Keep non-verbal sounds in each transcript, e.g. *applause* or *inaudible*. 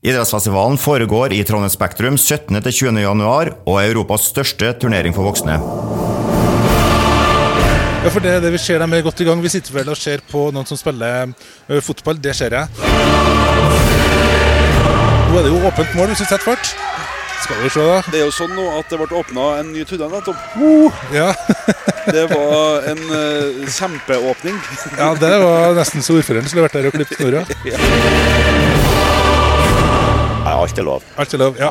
Idrettsfestivalen foregår i Trondheim Spektrum 17.-20. januar og er Europas største turnering for voksne. Ja, for det, det vi ser dem er godt i gang. Vi sitter vel og ser på noen som spiller ø, fotball. Det ser jeg. Nå er det jo åpent mål hvis vi setter fart. Skal vi se, da. Det er jo sånn nå at det ble åpna en ny tunnel nettopp. Ja, *laughs* Det var en eh, kjempeåpning. ja det var nesten så ordføreren skulle vært der og klippet snora. *laughs* Ja, alt er lov. Alt er lov. Ja.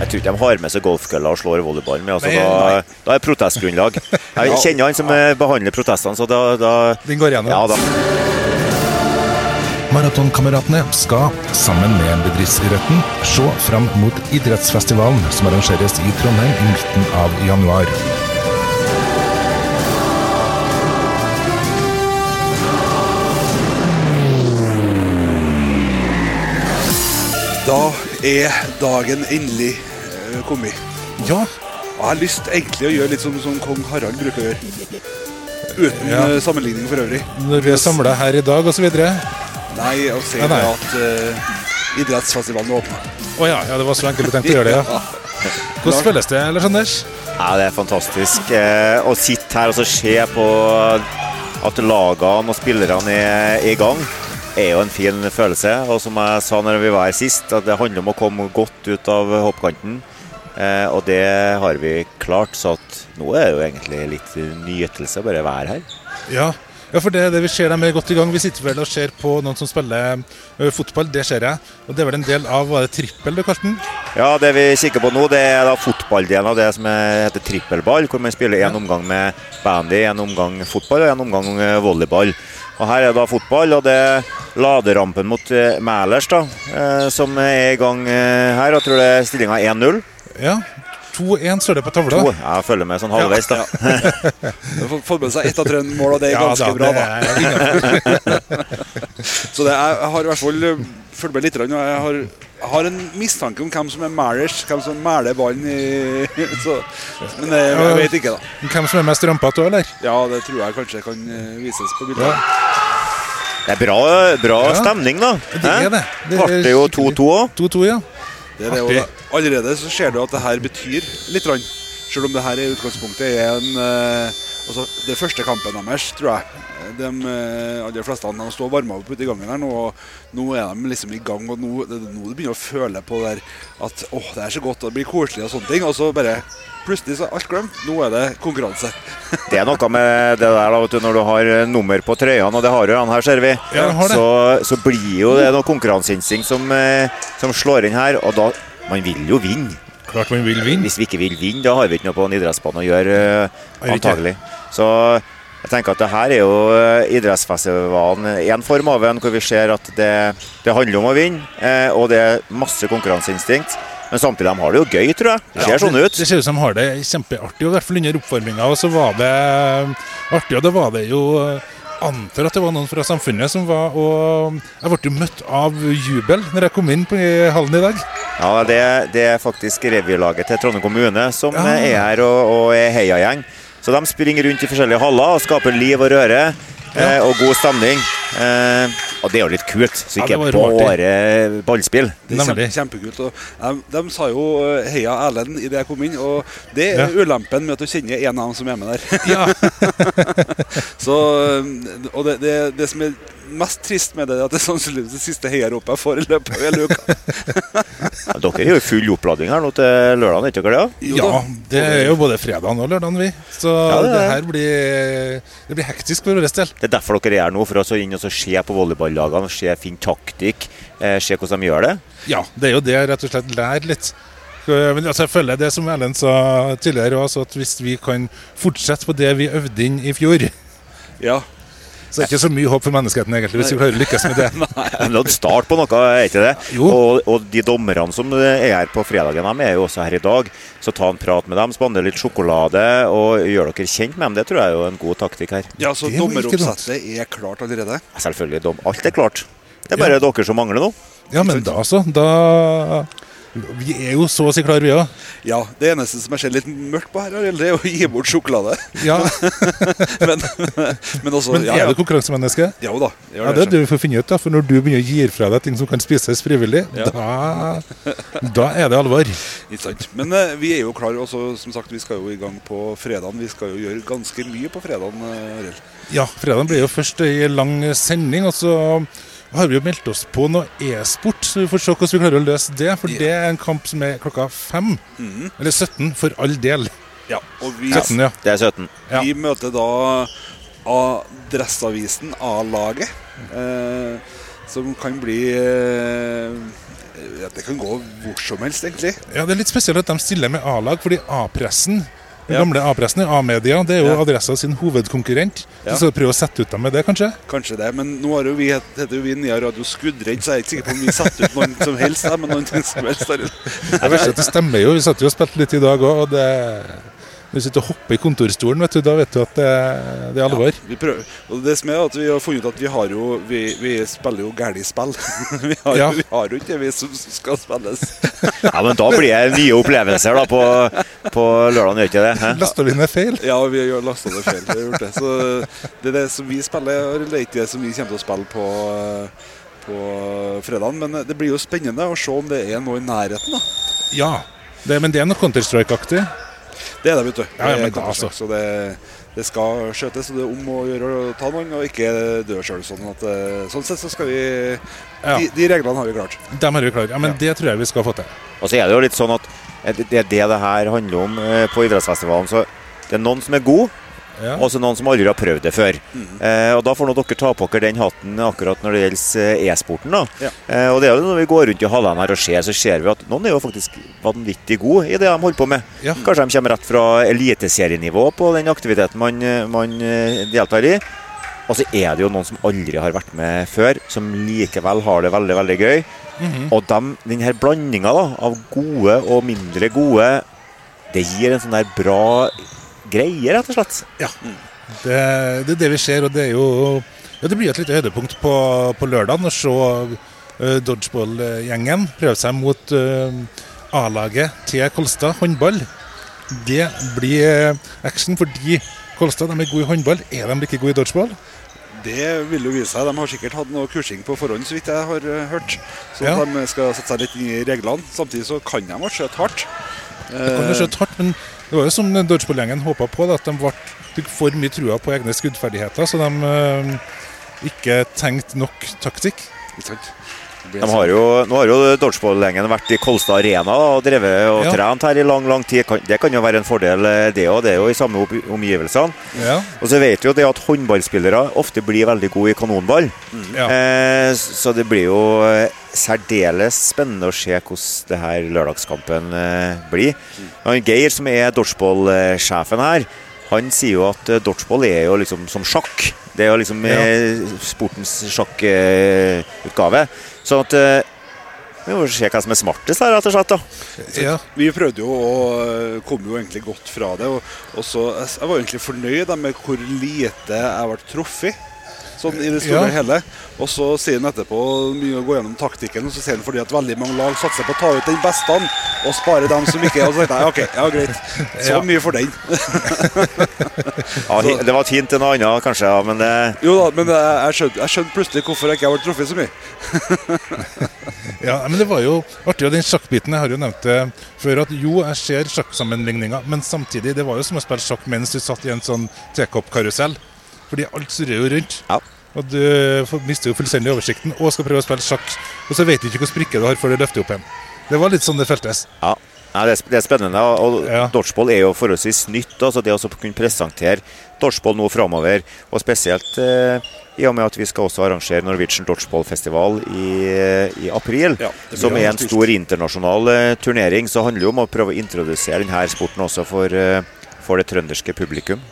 Jeg tror ikke de har med seg golfkølla og slår volleyball med. Altså, Nei, da, da er protestgrunnlag. Jeg kjenner han som eh, behandler protestene, så da, da Den går igjennom. Ja da. Maratonkameratene skal, sammen med bedriftsidretten, se fram mot idrettsfestivalen som arrangeres i Trondheim i midten av januar. Er dagen endelig eh, kommet. Ja, jeg har lyst egentlig å gjøre litt som, som kong Harald bruker å gjøre. Uten Ja. eh, sammenligning for øvrig. når vi er samla her i dag osv. Å Nei, å se Ja, nei. at uh, idrettsfestivalen er oh, ja, ja, det var så enkelt du tenkte å gjøre det, ja. *laughs* Hvordan føles det, Lars Anders? Ja, det er fantastisk eh, å sitte her og så se på at lagene og spillerne er i gang. Er jo en fin følelse. Og som jeg sa når vi var her sist, at det handler om å komme godt ut av hoppkanten. Eh, og det har vi klart, så at nå er det jo egentlig litt nytelse å bare være her. Ja, ja for det, det vi ser dem er godt i gang. Vi sitter vel og ser på noen som spiller ø, fotball, det ser jeg. Og det er vel en del av var det trippel du kalte den? Ja, det vi kikker på nå, det er da fotballdelen av det som er- heter trippelball, hvor man spiller en omgang med bandy, en omgang fotball og en omgang volleyball. Og Her er da fotball, og det er laderampen mot eh, Mælers da, eh, som er i gang eh, her. Jeg tror det er stillinga 1-0. Ja. 2-1 står det på tavla. To. Jeg følger med sånn halvveis, da. De får fått med seg ett av tre mål, og det er Ja, ganske da, bra. da. *laughs* Så det, jeg, jeg har i hvert fall eh, fulgt med litt. Og jeg har, har en mistanke om hvem som er Mælers, hvem som mæler ballen i *laughs* så, Men eh, jeg vet ikke, da. Hvem som er mest rampete òg, eller? Ja, det tror jeg kanskje kan eh, vises på bildet. Ja. Det er bra, bra Ja. stemning, da. Det er det. Det er det jo 2-2 òg. 2-2, ja. Det er det, og da, allerede så ser du at det her betyr litt. Selv om det her i utgangspunktet er en eh, altså, Det første kampen deres, tror jeg. De eh, aller fleste de står og varmer opp ute i gangen her nå, og nå er de liksom i gang. og Nå, det, nå du begynner å føle på der at åh, det er så godt, og det blir koselig og sånne ting. Og så bare plutselig så er alt glemt. Nå er det konkurranse. *laughs* Det er noe med det der da, vet du, når du har eh, nummer på trøyene, og det har jo han her, ser vi. Ja, så, så blir jo det noe konkurranseinstinkt som, eh, som slår inn her. Og da Man vil jo vinne. Klart man vil vinne. Hvis vi ikke vil vinne, da har vi ikke noe på en idrettsbane å gjøre, antagelig. Ikke. Så jeg tenker at det her er jo eh, idrettsfestivalen en form av en hvor vi ser at det, det handler om å vinne, eh, og det er masse konkurranseinstinkt. Men samtidig de har det jo gøy, tror jeg. Det ser sånn ut. det ser ut som de har det kjempeartig, og i hvert fall under oppvarminga. Så var det artig, og det var det jo Antar at det var noen fra samfunnet som var og Jeg ble jo møtt av jubel når jeg kom inn på hallen i dag. Ja, det, det er faktisk revylaget til Trondheim kommune som Ja. er her og, og er heiagjeng. Så de springer rundt i forskjellige haller og skaper liv og røre eh, og god stemning. Eh, og det er jo litt kult, så ikke ja, bare ballspill. Det er kjempe, kjempekult. Og de, de sa jo eh, 'heia Erlend' idet jeg kom inn, og det er Ja. ulempen med at du kjenner en av dem som er med der. *laughs* Så, og det, det, det som er mest trist med det, er at det er sannsynligvis det siste heiaropet jeg får i løpet av hele uka. Ja, dere er jo i full oppladning her nå til lørdag, er ikke dere det? Ja det er jo både fredag og lørdag, vi. Så Ja, det det, det. her blir Det blir hektisk for vår del. Det er derfor dere er her nå, for å inn og se på volleyballagene, se fin taktikk, eh, se hvordan de gjør det. Ja, det er jo det, rett og slett. Lære litt. Men altså, jeg føler det som Erlend sa tidligere, også, at hvis vi kan fortsette på det vi øvde inn i fjor, Ja. Så det er ikke så mye håp for menneskeheten, egentlig, hvis vi klarer å lykkes med det. *laughs* Men det er start på noe, er ikke det? Jo. Og, og de dommerne som er her på fredagen, de er jo også her i dag. Så ta en prat med dem, spandere litt sjokolade og gjør dere kjent med dem. Det tror jeg er jo en god taktikk her. ja, så dommeroppsettet er klart allerede. Selvfølgelig, alt er klart. Det er bare dere som mangler nå. Ja, men da så. Da, Vi er jo så å si klare, vi òg. Ja, Det eneste som er skjedd litt mørkt på her, er å gi bort sjokolade. Ja. *laughs* men, men også Men er ja. du konkurransemenneske? Ja da. gjør Ja, det er det, det vi får finne ut, da. For når du begynner å gi fra deg ting som kan spises frivillig, da, da er det alvor. Ikke sant. Men eh, vi er jo klar, også, som sagt, vi skal jo i gang på fredagen. Vi skal jo gjøre ganske mye på fredagen, eh, Ja, fredagen blir jo først ei lang sending, og så har vi jo meldt oss på noe e-sport, så vi får se hvordan vi klarer å løse det. For det er en kamp som er klokka fem. Eller 17, for all del. Ja, og vi, 17, ja. Det er 17. Ja. vi møter da Adresseavisen, A-laget. Eh, som kan bli eh, Det kan gå hvor som helst, egentlig. Ja, Det er litt spesielt at de stiller med A-lag, fordi A-pressen den Ja. gamle A-pressen, A-media, det er jo Ja. Adressa sin hovedkonkurrent. Ja. Så prøv å sette ut dem med det, kanskje? Kanskje det, men nå har jo vi, heter jo vi Nia Radio Skuddredd, så jeg er ikke sikker på om vi setter ut noen som helst. der, Men noen som helst. Det verste er at det stemmer jo. Vi satt jo og spilte litt i dag òg, og det Når du sitter og hopper i kontorstolen, vet du, da vet du at det, det er alvor. Vi prøver. Og det som er at Vi har funnet ut at vi har jo Vi, vi spiller jo gærne spill. *laughs* vi, har, Ja. vi har jo ikke det vi som skal spilles. *laughs* Ja, men da blir det nye opplevelser da på, på lørdag, gjør ikke det? Hæ? Lasta vi ned feil? Ja, vi har lasta det feil. Vi har gjort det. Så det er det som vi spiller, det er ikke det som vi kommer til å spille på på fredagen, men det blir jo spennende å se om det er noe i nærheten. da Ja. Det, men det er noe Counter-Strike-aktig. Det er det, vet du. Ja, ja, men da, altså. Så det, det skal skjøtes, og det er om å gjøre å ta noen og ikke dø sjøl. Sånn, at, eh, sånn sett så skal vi Ja. de, de reglene har vi klart. Dem har vi klart. Ja, men Ja. det tror jeg vi skal få til. Og så er det jo litt sånn at det det er det det her handler om eh, på idrettsfestivalen. Så det er noen som er gode, Ja. og så noen som aldri har prøvd det før. Eh, og Da får nå dere ta på dere den hatten akkurat når det gjelder eh, e-sporten. da. Ja. Eh, og det er jo Når vi går rundt i hallene her og ser, så ser vi at noen er jo faktisk vanvittig gode i det de holder på med. Ja. Kanskje de kommer rett fra eliteserienivå på den aktiviteten man, eh, man eh, deltar i. Og så er det jo noen som aldri har vært med før, som likevel har det veldig veldig gøy. Og dem, denne blandinga av gode og mindre gode, det gir en sånn der bra greie, rett og slett. Ja. Det, det er det vi ser, og det er jo ja, Det blir et lite høydepunkt på, på lørdag å se uh, dodgeball-gjengen prøve seg mot uh, A-laget til Kolstad håndball. Det blir eh, action fordi Kolstad de er gode i håndball. Er de like gode i dodgeball? Det vil jo vise seg. De har sikkert hatt noe kursing på forhånd, så vidt jeg har hørt. Så Ja. de skal sette seg litt inn i reglene. Samtidig så kan de ha skjøtt hardt. De kan jo skjøte hardt, men det var jo som dodgeball-gjengen håpa på, da, at de ble, fikk for mye trua på egne skuddferdigheter, så de eh, ikke tenkte nok taktikk. Har jo, nå har jo dodgeball-gjengen vært i Kolstad Arena og drevet og Ja. trent her i lang lang tid. Det kan jo være en fordel, eh, det òg. Det er jo i samme omgivelsene. Ja. Og så vet vi jo det at håndballspillere ofte blir veldig gode i kanonball. ja. Eh, så det blir jo eh, særdeles spennende å se hvordan det her lørdagskampen eh, blir. Geir, som er dodgeball-sjefen her, han sier jo at eh, dodgeball er jo liksom som sjakk. Det er jo liksom ja. sportens sjakkutgave. sånn at eh, vi må se hva som er smartest her, rett og slett. da. ja. Vi prøvde jo å komme jo egentlig godt fra det. Og, og så, jeg var egentlig fornøyd med hvor lite jeg ble truffet. Sånn i det store og Ja. hele. Og så sier han etterpå mye å gå gjennom taktikken, og så sier han fordi at veldig mange lag satser på å ta ut den beste og spare dem som ikke er. Og så tenkte jeg OK, ja greit. Så Ja. mye for den. *laughs* Ja, det var et hint til noe annet, kanskje, ja, men det Jo da, men jeg, jeg, skjønte, jeg skjønte plutselig hvorfor jeg ikke har vært truffet så mye. *laughs* Ja, men det var jo artig, og den sjakkbiten Jeg har jo nevnt det før at jo, jeg ser sjakksammenligninger, men samtidig, det var jo som å spille sjakk mens du satt i en sånn tekoppkarusell. Fordi alt surrer jo rundt. Ja. Og du mister jo fullstendig oversikten og skal prøve å spille sjakk, og så vet du ikke hvilken brikke du har før du løfter opp igjen. Det var litt sånn det føltes. Ja, Nei, det, er, det spennende. Og Ja. dodgeball er jo forholdsvis nytt. Altså det å kunne presentere dodgeball nå framover, og spesielt eh, i og med at vi skal også arrangere Norwegian Dodgeball Festival i, i april, Ja, som er en stor internasjonal eh, turnering, så handler det om å prøve å introdusere denne sporten også for, eh, for det trønderske publikum.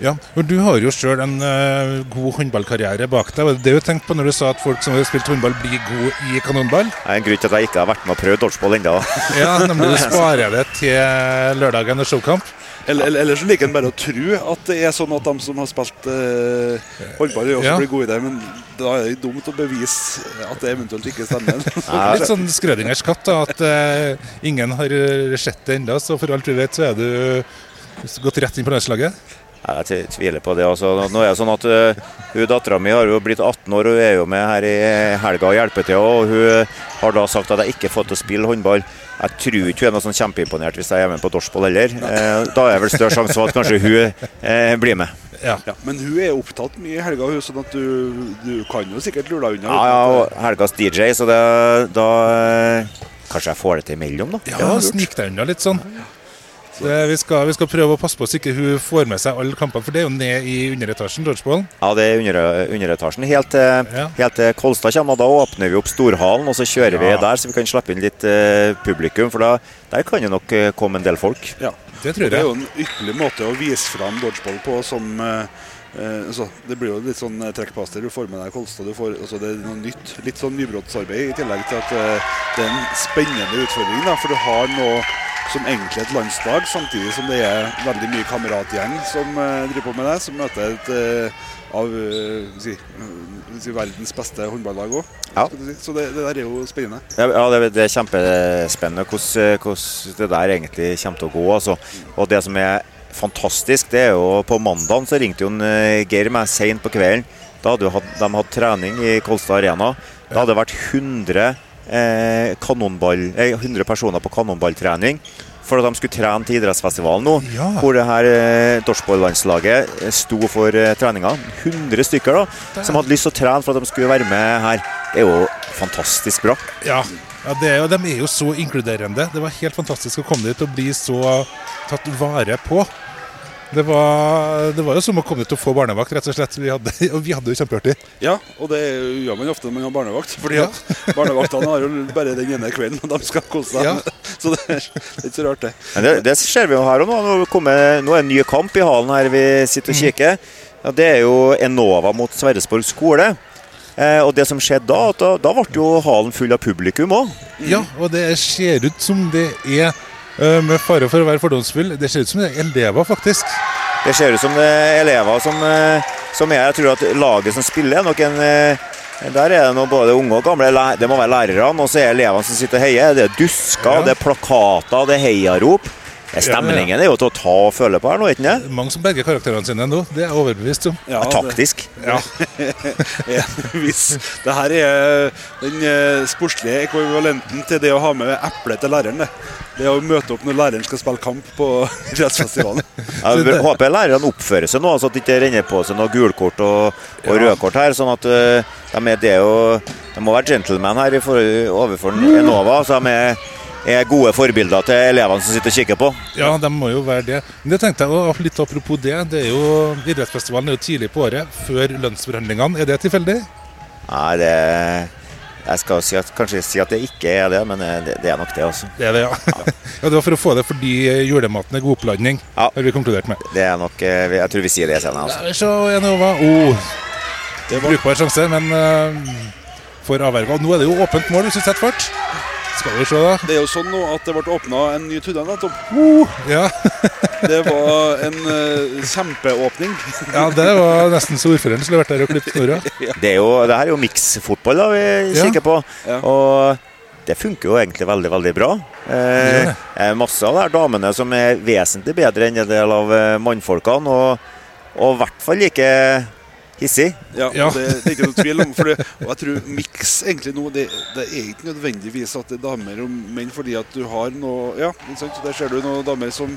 Ja, og Du har jo sjøl en uh, god håndballkarriere bak deg. Var det det du tenkte på når du sa at folk som har spilt håndball, blir gode i kanonball? Det er en grunn til at jeg ikke har vært med og prøvd dodgeball ennå. *laughs* Ja, nemlig du sparer det til lørdagen og showkamp. Eller, eller, eller så liker han bare å tro at det er sånn at de som har spilt eh, håndball, også Ja. blir gode i det. Men da er det dumt å bevise at det eventuelt ikke stemmer. *laughs* *laughs* Litt sånn Skrødingers katt, da, at eh, ingen har eh, sett det ennå. Så for alt vi vet, så er du gått rett inn på landslaget. Jeg tviler på det. Altså. Nå er det sånn at uh, hun Dattera mi har jo blitt 18 år og hun er jo med her i helga og hjelper til. Og hun har da sagt at jeg ikke får til å spille håndball. Jeg tror ikke hun er noe sånn kjempeimponert hvis jeg er med på dorsball heller. Eh, da er vel større sjanse for at kanskje hun eh, blir med. Ja. Ja, men hun er opptatt mye i helga, hun, sånn at du, du kan jo sikkert lure deg unna. Ja, ja, og helgas DJ, så det, da eh, Kanskje jeg får det til imellom, da. Ja, snik deg unna litt sånn. Det, vi, skal, vi skal prøve å passe på så ikke hun får med seg alle kampene, for det er jo ned i underetasjen, dodgeball. Ja, det er under, underetasjen. Helt til, Ja. helt til Kolstad kommer, og da åpner vi opp Storhallen, og så kjører vi der, så vi kan slippe inn litt eh, publikum. For da, der kan jo nok eh, komme en del folk. Ja. Det tror jeg Det er jo en ypperlig måte å vise fram dodgeball på som eh, altså, Det blir jo litt sånn trekkpaster trekkplaster. Du får med deg Kolstad. Du får, altså, det er noe nytt. Litt sånn nybrottsarbeid, i tillegg til at eh, det er en spennende utfordring. Da, for du har noe som egentlig et landslag, samtidig som det er veldig mye kameratgjeng som eh, driver på med det, som møter et eh, av eh, si, eh, si, verdens beste håndballag òg. Ja. Så det, det der er jo spennende. Ja, ja, det, det er kjempespennende hvordan, hvordan det der egentlig kommer til å gå. Altså. Og det som er fantastisk, det er jo på mandagen så ringte jo en, eh, Geir meg seint på kvelden. Da hadde hatt, de hatt trening i Kolstad Arena. Da hadde det vært 100, eh, kanonball, eh, 100 personer på kanonballtrening. For at de skulle trene til idrettsfestivalen nå, Ja. hvor det her eh, Dorsball-landslaget eh, sto for eh, treninga. 100 stykker da, som hadde lyst til å trene for at de skulle være med her. Det er jo fantastisk bra. Ja, ja det er jo, de er jo så inkluderende. Det var helt fantastisk å komme dit og bli så tatt vare på. Det var, det var jo som å komme dit og få barnevakt, rett og slett. Vi hadde, *laughs* og vi hadde jo kjempeartig. Ja, og det gjør man ofte når man har barnevakt. Fordi Ja. at *laughs* barnevaktene har jo bare den ene kvelden, og de skal kose seg. Ja. *laughs* Så det er ikke så rart, det. Men det, det ser vi jo her òg nå. Nå, kommer, nå er det en ny kamp i hallen her vi sitter og kikker. Ja, det er jo Enova mot Sverresborg skole. Eh, og det som skjedde da, at da, da ble jo halen full av publikum òg. Ja, og det ser ut som det er eh, med fare for å være fordomsfull, det ser ut som det er elever, faktisk. Det ser ut som det er elever som, eh, som er Jeg tror at laget som spiller, er nok en eh, der er det nå både unge og gamle. Det må være lærerne, og så er elevene som sitter og heier. Det er dusker, Ja. det er plakater, det er heiarop. Stemningen er jo til å ta og føle på her nå, ikke sant? Mange som berger karakterene sine nå, det er jeg overbevist om. Ja, taktisk. Ja. Det *laughs* ja. hvis det her er den eh, sportslige ekvivalenten til det å ha med eplet til læreren. Det. det er å møte opp når læreren skal spille kamp på *laughs* idrettsfestivalen. Jeg håper lærerne oppfører seg nå, så at det ikke renner på seg noe gulkort og, og Ja. rødkort her. sånn at eh, de, er, det jo, de må være gentleman her overfor Enova. så de er, er gode forbilder til elevene som sitter og kikker på. Ja, de må jo være det. Men det tenkte jeg også, litt apropos det. det er jo, idrettsfestivalen er jo tidlig på året, før lønnsforhandlingene. Er det tilfeldig? Nei, det Jeg skal si at, kanskje si at det ikke er det, men eh, det, det er nok det også. Det er det, ja. *laughs* ja. Det var for å få det fordi julematen er oppladning, Ja. har vi konkludert med. Det er nok, eh, Jeg tror vi sier det senere. Altså. Vi se, Enova. Oh, det er brukbar sjanse, men uh, for avverga. Nå er det jo åpent mål hvis du setter fart. Skal vi se, da. Det er jo sånn nå at det ble åpna en ny tunnel nettopp. Ja, *laughs* Det var en uh, kjempeåpning. *laughs* ja det var nesten så ordføreren skulle vært der og klippet snora. *laughs* Det, er jo, det her er jo miksfotball da, vi Ja. kikker på. Ja. Og det funker jo egentlig veldig veldig bra. Eh, ja. masse av de her damene som er vesentlig bedre enn en del av eh, mannfolkene. Og, og i hvert fall like hissig. Ja, Ja. Det, det er ikke noe tvil om. For det, og jeg tror miks egentlig nå det, det er ikke nødvendigvis at det er damer og menn, fordi at du har noe Ja, ikke sant? der ser du noen damer som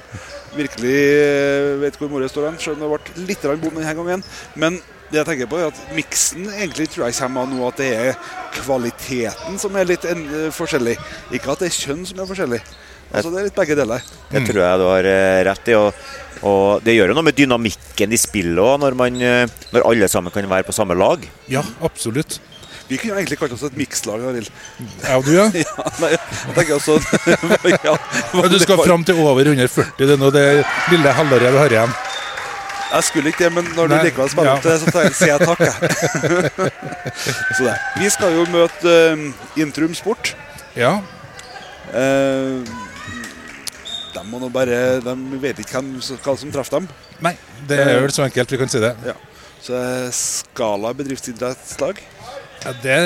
virkelig eh, vet hvor mora står hen. Selv om det har vært litt bom denne gangen. Men det jeg tenker på er at miksen egentlig tror jeg kommer av nå at det er kvaliteten som er litt en, uh, forskjellig. Ikke at det er kjønn som er forskjellig. Altså Det er litt begge deler. Det tror jeg du har eh, rett i. Og, og det gjør jo noe med dynamikken i spillet òg, når, man, eh, når alle sammen kan være på samme lag. Ja, absolutt. Vi kunne jo egentlig kalt oss et mikslag. Arild. Ja, du, ja. *laughs* Ja, nei, jeg tenker også *laughs* ja, du skal fram til over 140, det er nå det lille halvåret vi har igjen. Jeg skulle ikke det, men når du likevel spiller ja. til det, så sier jeg takk. jeg. *laughs* Vi skal jo møte uh, Intrum Sport. Ja, Eh, De, må nå bare, de vet ikke hvem, hva som traff dem. Nei, det er vel så enkelt vi kan si det. Ja. Så Skala bedriftsidrettslag. Ja, det,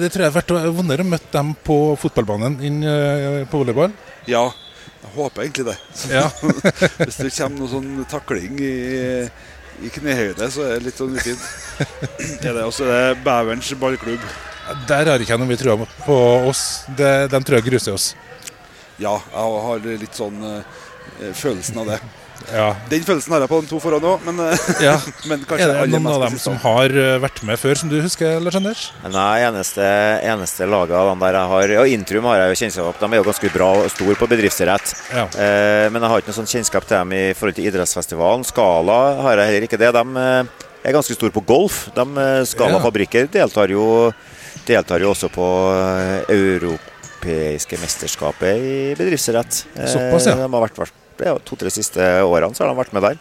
det tror jeg har vært vondere å møte dem på fotballbanen enn eh, på volleyball. Ja, jeg håper egentlig det. Ja. *laughs* Hvis det kommer noe sånn takling i, i knehøyde, så er det litt sånn ufint. *laughs* Er det også det Bæverens ballklubb? Der har ikke jeg noe mye trua på oss. Det, de tror jeg gruser oss. Ja, jeg har litt sånn eh, følelsen av det. Ja. Den følelsen har jeg på de to foran òg, men, eh, ja. *laughs* men kanskje Er det noen av dem som har eh, vært med før, som du husker, Lars Anders? Nei, eneste, eneste laget av dem der jeg har Ja, Intrum har jeg jo kjennskap De er jo ganske bra og store på bedriftsrett. Ja. Eh, men jeg har ikke noe sånn kjennskap til dem i forhold til idrettsfestivalen. Skala har jeg heller ikke det. De er ganske store på golf. De Skala Ja. fabrikker deltar jo, deltar jo også på eh, europeiske mesterskapet i bedriftsidrett. Eh, Såpass, ja. De har vært, vært ja, To-tre siste årene så har de vært med der.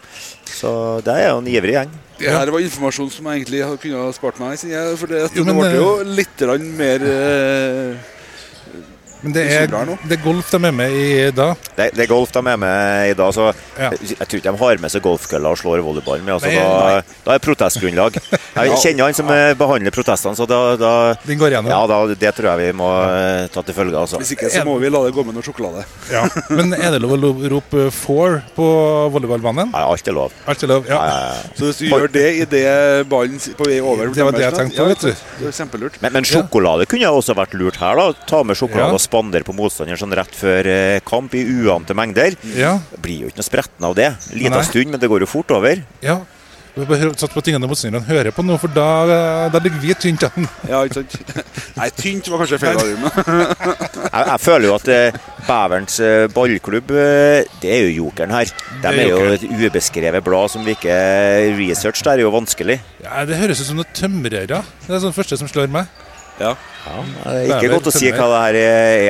Så det er jo en ivrig gjeng. Det her var informasjon som jeg egentlig kunne ha spart meg. For det, Jo, det men, ble jo litt mer eh, Men det er det er golf de er med i dag? Det, det er golf de er med i dag, så Ja. jeg, jeg tror ikke de har med seg golfkølla og slår volleyball med. Altså, Nei, da, da er protestgrunnlag. Jeg kjenner han som eh, behandler protestene, så da, da Den går igjennom. Ja, da, det tror jeg vi må eh, ta til følge. Altså. Hvis ikke så må vi la det gå med noe sjokolade. Ja. Men er det lov å rope 'four' på volleyballbanen? Ja, alt er lov. Alt er lov? Ja. Så hvis du gjør det idet ballen på vei over Det var det jeg tenkte på, vet du. Det er kjempelurt. Men, men sjokolade kunne også vært lurt her. da Ta med sjokolade Ja. og spandere på motstanderen sånn rett før eh, kamp i uante mengder. Ja. Det blir jo ikke noe spretten av det. Lita stund, men det går jo fort over. ja. du har satt på tingene motstanderne hører på nå, for da, eh, da ligger vi tynt an. Ja, ikke sant? *laughs* Nei, tynt var kanskje feil argument. *laughs* Jeg, jeg føler jo at eh, Bæverens eh, ballklubb, det er jo jokeren her. De er er jo et ubeskrevet blad som vi ikke Research der er jo vanskelig. Ja, det høres ut som noen tømrere. Det er sånn første som slår meg. Ja. Ja, det er ikke godt å si hva det her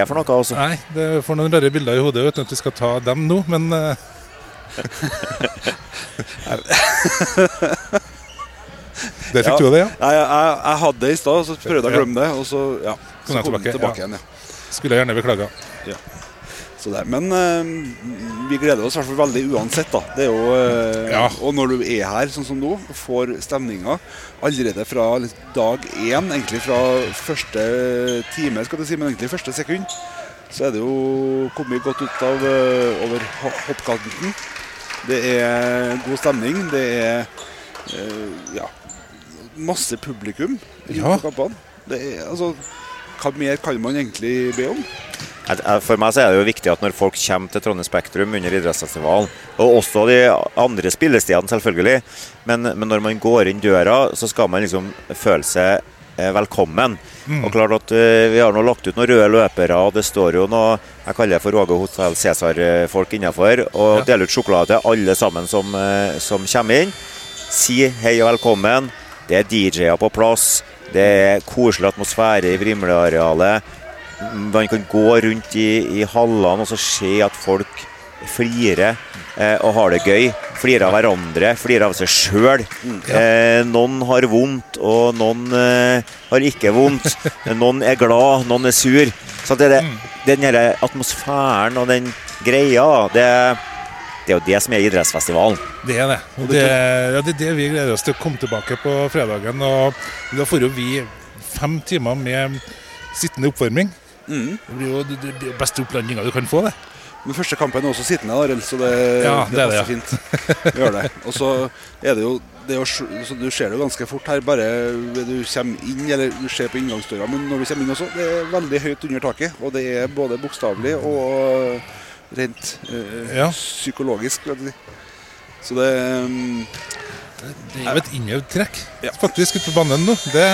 er- for noe. Også. Nei, det får noen rare bilder i hodet uten at vi skal ta dem nå, men eh, *laughs* Der fikk Ja. du det, ja? Nei, jeg, jeg, jeg hadde det i stad, så prøvde jeg å Ja. glemme det. Og så, ja, Kom så jeg kom den tilbake, tilbake ja. igjen. Ja. Skulle jeg gjerne beklaga. Så det, men eh, vi gleder oss i hvert fall veldig uansett. er jo, eh, Ja. Og når du er her sånn som nå, og får stemninga allerede fra dag én, egentlig fra første time, skal du si, men egentlig første sekund, så er det jo kommet godt ut av eh, over hoppkanten. Det er god stemning. Det er ja, masse publikum Ja. på kampene. Er, altså, hva mer kan man egentlig be om? Jeg- For meg så er det jo viktig at når folk kommer til Trondheim Spektrum under idrettsfestivalen, og også de andre spillestedene selvfølgelig, men, men når man går inn døra, så skal man liksom føle seg velkommen. velkommen. Og klart at eh, Vi har nå lagt ut noen røde løpere, og det står jo noe jeg kaller det for Åge Hotell Cæsar-folk innenfor, og Ja. deler ut sjokolade til alle sammen som, eh, som kommer inn. Si hei og velkommen. Det er DJ-er på plass. Det er koselig atmosfære i Vrimlearealet. Man kan gå rundt i, i hallene og så se at folk flirer eh, og har det gøy. Flirer av hverandre, flirer av seg sjøl. Eh, noen har vondt, og noen eh, har ikke vondt. *laughs* noen er glad, noen er sur. Så det er det, den denne atmosfæren og den greia, det, det er jo det som er idrettsfestivalen. Det er det. Og det, ja, det er det vi gleder oss til å komme tilbake på fredagen. Og da får jo vi fem timer med sittende oppvarming. Mm. Det blir jo det det beste opplandinga du kan få, det. men første kampen er også sittende, Arild, så det, Ja, det, det er det, ja. fint. Gjør det. Og så er det jo, det er jo så Du ser det jo ganske fort her, bare du kommer inn, eller du ser på inngangsdøra. Men når du kommer inn også, det er veldig høyt under taket. Og det er både bokstavelig og rent eh, Ja. psykologisk. Så det mm, Det er jo et innøvd trekk faktisk ute på banen nå. Det,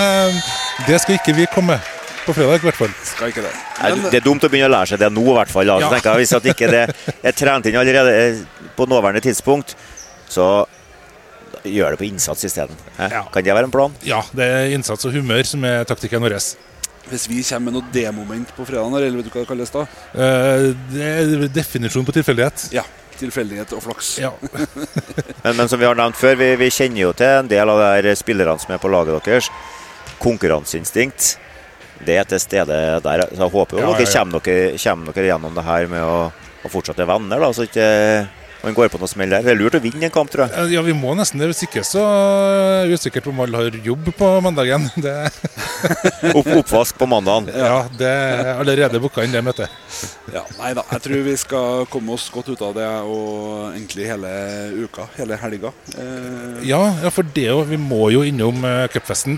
det skal ikke vi komme på fredag, i hvert fall. skal ikke det. Nei, det er dumt å begynne å lære seg det nå, i hvert fall. Da. Så Ja. tenker jeg, Hvis at ikke det er trent inn allerede eh, på nåværende tidspunkt, så gjør det på innsats isteden. Ja. Kan det være en plan? Ja, det er innsats og humør som er taktikken vår. hvis vi kommer med noe demoment på fredag, eller vet du hva det kalles da? Uh, Det er definisjon på tilfeldighet. Ja. Tilfeldighet og flaks. Ja. *laughs* Men, men som vi har nevnt før, vi, vi kjenner jo til en del av de spillerne som er på laget deres. Konkurranseinstinkt. Det er til stede der. Så jeg håper jo Ja, dere ja. kommer dere, kommer dere gjennom det her med å å fortsatt er venner, da, så ikke man går på noe smell der. Det er lurt å vinne en kamp, tror jeg. Eh, Ja, vi må nesten det. Hvis ikke så er det usikkert om alle har jobb på mandagen. *laughs* Det, Opp, oppvask på mandagen. *laughs* ja, det er allerede booka inn det møtet. Ja, nei da, jeg tror vi skal komme oss godt ut av det og egentlig hele uka, hele helga. Eh, Ja, ja, for det jo, vi må jo innom uh, cupfesten.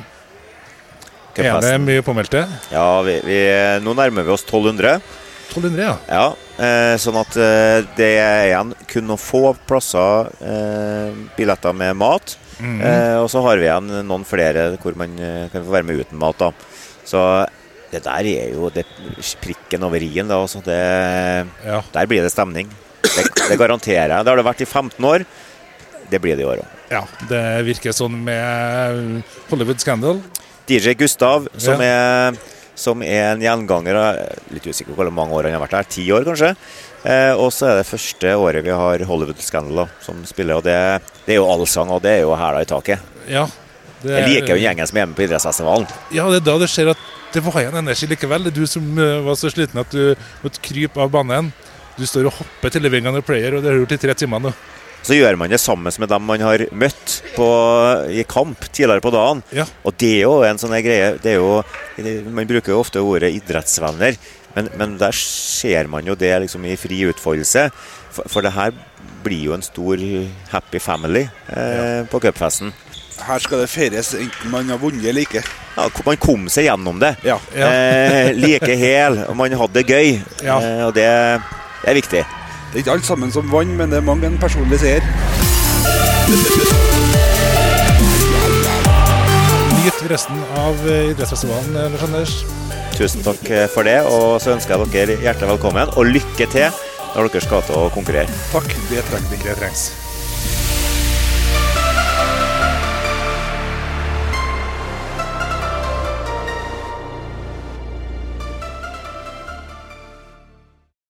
Er det mye påmeldte? Ja, vi, vi, nå nærmer vi oss 1200. 1200, ja. Ja, eh, sånn at eh, det er igjen kun noen få plasser eh, billetter med mat. Eh, og så har vi igjen noen flere hvor man eh, kan få være med uten mat. da. Så det der er jo det prikken over i-en. altså det, ja. Der blir det stemning. Det, det garanterer jeg. Det har det vært i 15 år. Det blir det i år òg. Ja, det virker sånn med Hollywood Scandal. DJ Gustav, som, Ja. er, som er en gjenganger er Litt usikker på hvor mange år han har vært her. Ti år, kanskje. Eh, og så er det første året vi har Hollywood Scandal som spiller. Og det, det er jo allsang, og det er jo hæla i taket. Ja. Det, Jeg liker jo gjengen som er med på idrettsfestivalen. Ja, det er da det skjer at det var en energi likevel. Det er du som eh, var så sliten at du måtte krype av banen. Du står og hopper til living on a player, og det har du gjort i tre timer nå. Så gjør man det sammen med dem man har møtt på, i kamp tidligere på dagen. Ja. Og det er jo en sånn greie det er jo, Man bruker jo ofte ordet idrettsvenner, men, men der ser man jo det liksom i fri utfoldelse. For, for det her blir jo en stor happy family eh, på cupfesten. her skal det feires enten man har vunnet eller ikke. Ja, man kom seg gjennom det. Ja. Ja. Eh, like hel, og man hadde det gøy. Ja. Eh, og det, det er viktig. Det er ikke alt sammen som vant, men det er mange en personlig seier. Nyt resten av eh, idrettsfestivalen, eh, Lars Anders. Tusen takk eh, for det, og så ønsker jeg dere hjertelig velkommen, og lykke til når dere skal til å konkurrere. Takk. Det trenger vi. Det trengs.